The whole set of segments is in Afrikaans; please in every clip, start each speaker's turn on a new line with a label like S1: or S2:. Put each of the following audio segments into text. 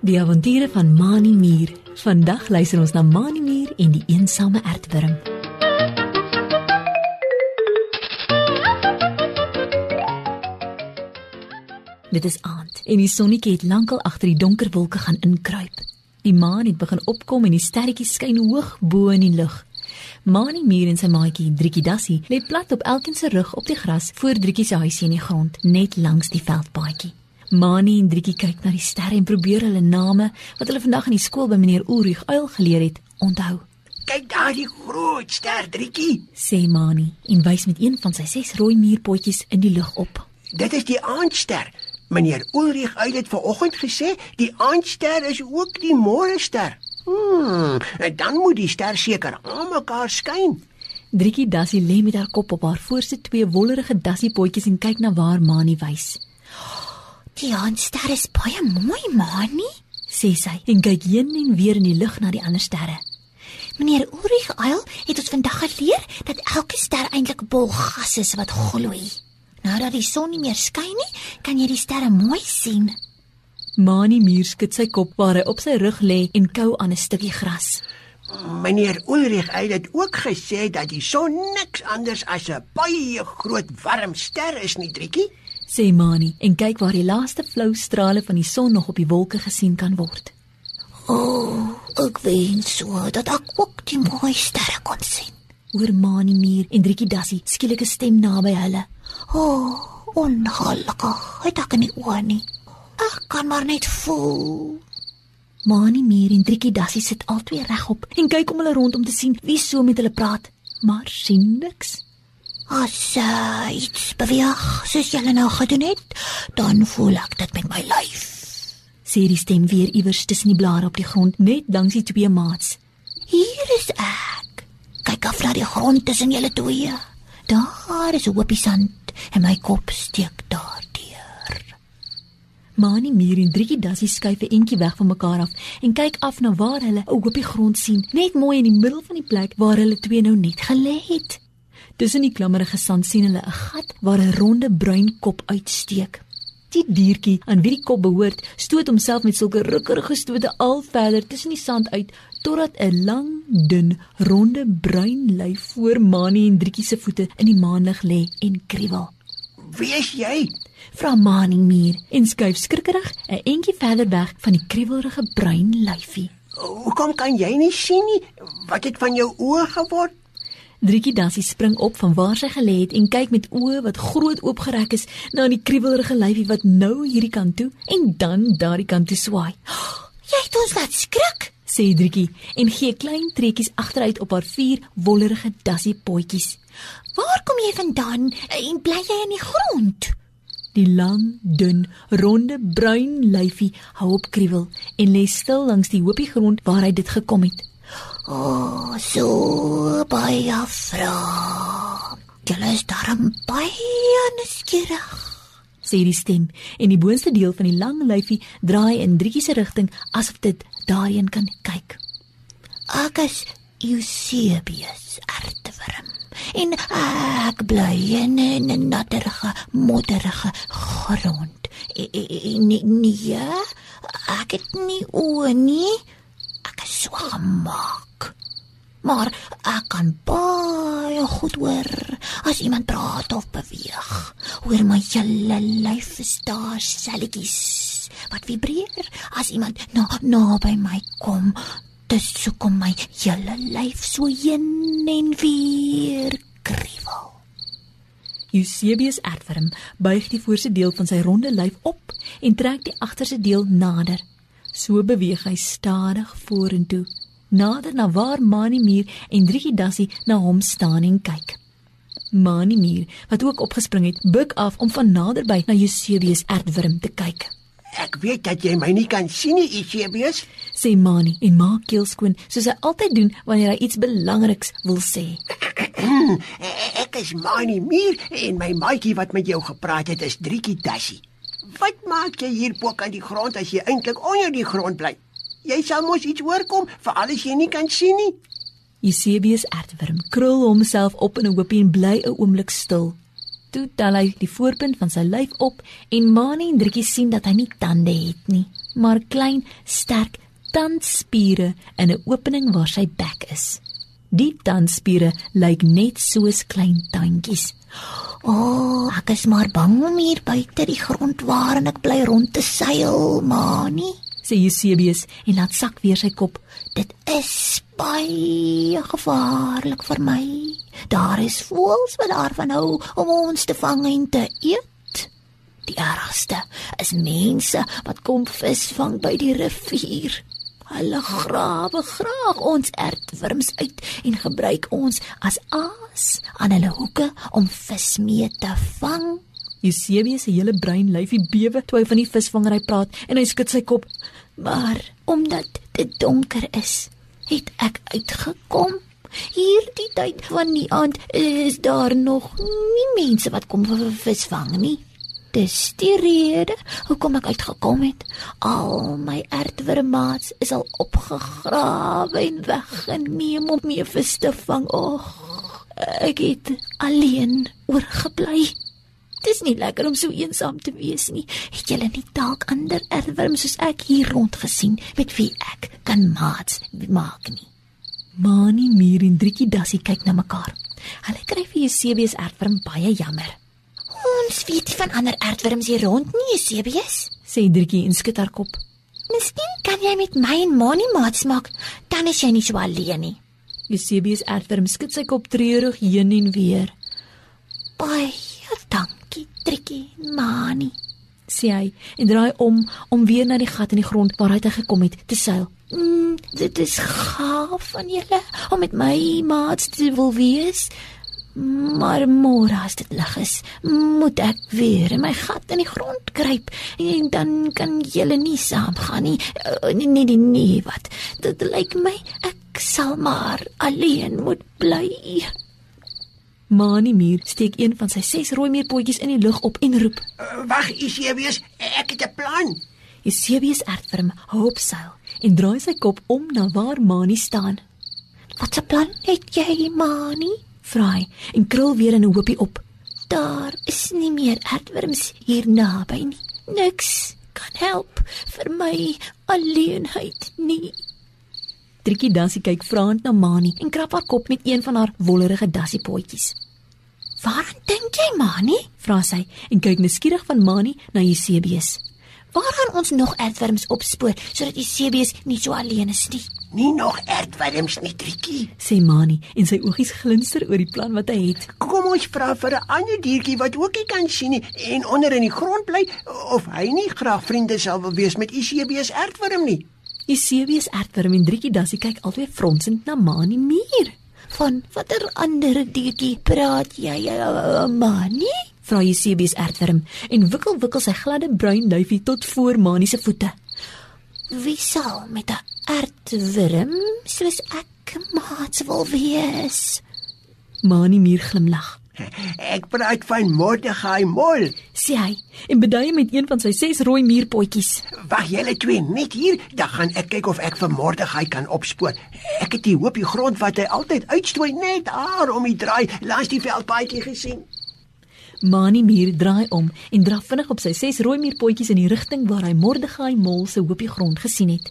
S1: Die avonture van Mani Mier. Vandag luister ons na Mani Mier en die eensame aardwurm. Dit is aand en die sonnetjie het lankal agter die donker wolke gaan inkruip. Die maan het begin opkom en die sterretjies skyn hoog bo in die lug. Mani Mier en sy maatjie Driekie Dassie lê plat op elkeen se rug op die gras voor Driekie se huisie in die grond, net langs die veldpaadjie. Mani en Driekie kyk na die sterre en probeer hulle name wat hulle vandag in die skool by meneer Ulrich Uil geleer het, onthou.
S2: Kyk daar die groot ster Driekie.
S1: Sê Mani en wys met een van sy ses rooi muurpotjies in die lug op.
S2: Dit is die aandster. Meneer Ulrich Uil het vanoggend gesê die aandster is ook die môrester. Hmm, en dan moet die ster seker aan mekaar skyn.
S1: Driekie Dassie lê met haar kop op haar voorste twee wollerige dassiepotjies en kyk na waar Mani wys.
S3: Die aandster is baie mooi, Mani,
S1: sê sy en kyk heen en weer in die lug na die ander sterre.
S3: Meneer Ulrich Uil het ons vandag geleer dat elke ster eintlik 'n bol gas is wat gloei. Nou dat die son nie meer skyn nie, kan jy die sterre mooi sien.
S1: Mani muur skud sy kop waar hy op sy rug lê en kou aan 'n stukkie gras.
S2: Meneer Ulrich Uil het ook gesê dat die son niks anders as 'n baie groot warm ster is nie, Driekie
S1: sê Mani en kyk waar die laaste flou strale van die son nog op die wolke gesien kan word.
S3: O, oh, ek wens so dat ek ook die mooi sterre kon sien.
S1: Oor Mani muur en Driekie Dassie skielike stem naby hulle.
S3: O, oh, ongelukkig, het ek nie oor nie. Ek kan maar net voel.
S1: Mani muur en Driekie Dassie sit albei regop en kyk om hulle rond om te sien wie so met hulle praat, maar sien niks.
S3: As uh, iets beweeg, soos julle nou gedoen het, dan voel ek dit met my lyf.
S1: Sê die stem weer iewers tussen die blare op die grond, net langs die twee maats.
S3: Hier is ek. Kyk af na die grond tussen julle twee. Daar is 'n hoopie sand en my kop steek daardeur.
S1: Mani Mier en Driekie Dassie skuif 'n entjie weg van mekaar af en kyk af na waar hulle 'n hoopie grond sien, net mooi in die middel van die plek waar hulle twee nou net gelê het. Tussen die klammerige sand sien hulle 'n gat waar 'n ronde bruin kop uitsteek. Die diertjie aan wie die kop behoort, stoot homself met sulke rukkerige stote al verder tussen die sand uit totdat 'n lang, dun, ronde bruin lyf voor Mani en Drietjie se voete in die maanlig lê en kriewel.
S2: "Wie is jy?"
S1: vra Mani muur en skuif skrikkerig 'n entjie verder weg van die kriewelrige bruin lyfie.
S2: "Hoekom kan jy nie sien nie? Wat het van jou oë geword?"
S1: Driekie Dassie spring op van waar sy gelê het en kyk met oë wat groot oopgerek is na die kriebelrige lyfie wat nou hierdie kant toe en dan daardie kant toe swaai.
S3: "Jy het ons laat skrik,"
S1: sê Driekie en gee klein trekkies agteruit op haar vier wollerige dassie potjies.
S3: "Waar kom jy vandaan en bly jy in die grond?"
S1: Die lang, dun, ronde bruin lyfie hou op kriebel en lê stil langs die hoopie grond waar hy dit gekom het.
S3: O, oh, so baie vra. Julle is darm baie nuuskierig.
S1: Sê die stem en die boonste deel van die lang lyfie draai in drietjie se rigting asof dit daarheen kan kyk.
S3: Ek is Eusebius aardwurm en ek bly in 'n natterige, modderige grond. Nee, nee, ek het nie oë nie. Ek is so gemaak. Maar ek kan baie goed hoor as iemand praat of beweeg. Hoor my hele lyf is daar selletjies wat vibreer as iemand na naby my kom. Dit soek my hele lyf so heen en weer kriewel.
S1: Eusebius aardworm buig die voorste deel van sy ronde lyf op en trek die agterste deel nader. So beweeg hy stadig vorentoe, nader na waar Manimir en Driekie Dassie na hom staan en kyk. Manimir, wat ook opgespring het, buig af om van naderby na Eusebius aardworm te kyk.
S2: Ek weet dat jy my nie kan sien nie, Eusebius,
S1: sê Mani en maak keel skoon soos hy altyd doen wanneer hy iets belangriks wil sê.
S2: ek is Manimir en my maatjie wat met jou gepraat het is Driekie Dassie. Wat maak jy hier bo aan die grond as jy eintlik onder die grond bly? Jy sal mos iets hoorkom vir alles jy nie kan sien nie.
S1: Eusebius aardworm krul homself op in 'n hoopie en bly 'n oomblik stil. Toe tel hy die voorpunt van sy lyf op en Mani en Driekie sien dat hy nie tande het nie, maar klein, sterk tandspiere in 'n opening waar sy bek is. Die tandspiere lyk net soos klein tandjies.
S3: O, oh, ek is maar bang om hier buite die grond waarin ek bly rond te seil, Mani,
S1: sê Eusebius en laat sak weer sy kop.
S3: Dit is baie gevaarlik vir my. Daar is voëls wat daarvan hou om ons te vang en te eet. Die ergste is mense wat kom visvang by die rivier. Hulle grawe graag ons ertworms uit en gebruik ons as aas aan hulle hoeke om vis mee te vang.
S1: Eusebius se hele brein lyfie bewe toe hy van die visvangery praat en hy skud sy kop.
S3: Maar omdat dit donker is, het ek uitgekom. Hierdie tyd van die aand is daar nog nie mense wat kom visvang nie. Dis die rede hoekom ek uitgekom het. Al my aardwurmaats is al opgegrawe en weggeneem om mee vis te vang. Och, ek het alleen oorgebly. Dis nie lekker om so eensaam te wees nie. Het julle nie dalk ander aardwurm soos ek hier rond gesien met wie ek kan maats maak nie?
S1: Mani, Mier en Driekie Dassie kyk na mekaar. Hulle kry vir Eusebius aardwurm baie jammer.
S3: Ons weet nie van ander aardwurms hier rond nie, Eusebius,
S1: sê Driekie en skud haar kop.
S3: Miskien kan jy met my en Mani maats maak, dan is jy nie so alleen nie.
S1: Eusebius aardwurm skud sy kop treurig heen en weer.
S3: Baie dankie, Driekie, Mani,
S1: sê hy en draai om om weer na die gat in die grond waaruit hy gekom het te seil.
S3: Mm, dit is gaaf van julle om met my maats te wil wees. Maar môre as dit lig is, moet ek weer in my gat in die grond kruip en dan kan julle nie saamgaan nie. Uh, nee nee nee, wat? Dit lyk my ek sal maar alleen moet bly.
S1: Mani Muur steek een van sy ses rooi meerpotjies in die lug op en roep:
S2: uh, "Wag, is jy wees? Ek het 'n plan."
S1: Eusebius ertwurm hoop seil en draai sy kop om na waar Mani staan.
S3: "Wat 'n plan het jy, Mani?"
S1: vra hy en krul weer in 'n hoopie op.
S3: "Daar is nie meer ertwurms hier naby nie. Niks kan help vir my alleenheid nie."
S1: Trikkie Dassie kyk vraend na Mani en krap haar kop met een van haar wollerige dassiepotjies.
S3: "Waaraan dink jy, Mani?"
S1: vra sy en kyk nuuskierig van Mani na Eusebius.
S3: Waar gaan ons nog aardwurms opspoor sodat die seebees nie so alleen is nie?
S2: Nie nog aardwurms nie, Trikkie,
S1: sê Mani en sy oogies glinster oor die plan wat hy het.
S2: Kom ons vra vir 'n ander diertjie wat ook nie kan sien nie en onder in die grond bly of hy nie graag vriende sal wil wees met Isebees aardwurm nie.
S1: Isebees aardwurm en Driekie Dassie kyk albei fronsend na Mani muur.
S3: Van watter ander diertjie praat jy, uh, Mani?
S1: Vra Eusebius aardwurm en wikkel wikkel sy gladde bruin lyfie tot voor Mani se voete.
S3: Wie sal met 'n aardwurm soos ek maats wil wees?
S1: Mani muur glimlag.
S2: Ek praat van Mordechai Mol,
S1: sê hy en beduie met een van sy ses rooi muurpotjies.
S2: Wag julle twee net hier, dan gaan ek kyk of ek vir Mordechai kan opspoor. Ek het die hoopie grond wat hy altyd uitstooi net daar om die draai langs die veldpaadjie gesien.
S1: Mani Muur draai om en draf vinnig op sy ses rooi muurpotjies in die rigting waar hy Mordegai Mol se hoopie grond gesien het.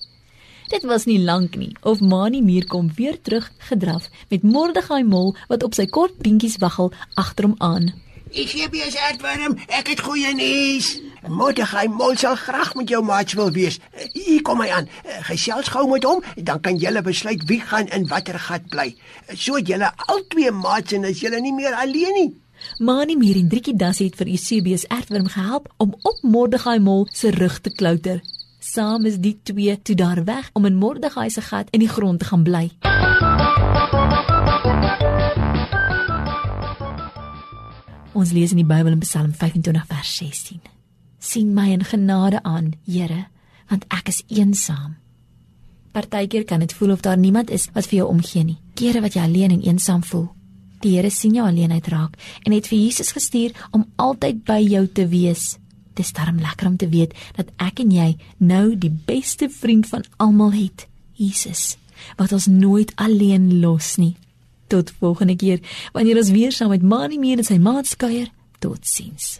S1: Dit was nie lank nie of Mani Muur kom weer terug gedraf met Mordegai Mol wat op sy kort beentjies waggel agter hom aan.
S2: Ek gee bees uitwarm, ek het goeie nuus. Mordegai Mol sal graag met jou maats wil wees. Hier kom hy aan. Gesels gou met hom, dan kan julle besluit wie gaan in watter gat bly. So julle albei maats en as julle nie meer alleen nie.
S1: Mani Mier en Driekie Das het vir Eusebius Ertworm gehelp om op Mordegai Mol se rug te klouter. Saam is die twee toe daar weg om in Mordegai se gat in die grond te gaan bly. Ons lees in die Bybel in Psalm 25 vers 16. Sien my in genade aan, Here, want ek is eensaam. Partykeer kan dit voel of daar niemand is wat vir jou omgee nie. Kere wat jy alleen en eensaam voel. Die Here sien jou alleenheid raak en het vir Jesus gestuur om altyd by jou te wees. Dis darm lekker om te weet dat ek en jy nou die beste vriend van almal het, Jesus, wat ons nooit alleen los nie. Tot volgende keer wanneer ons weer saam met Mani Meer en sy maats kuier. Totsiens.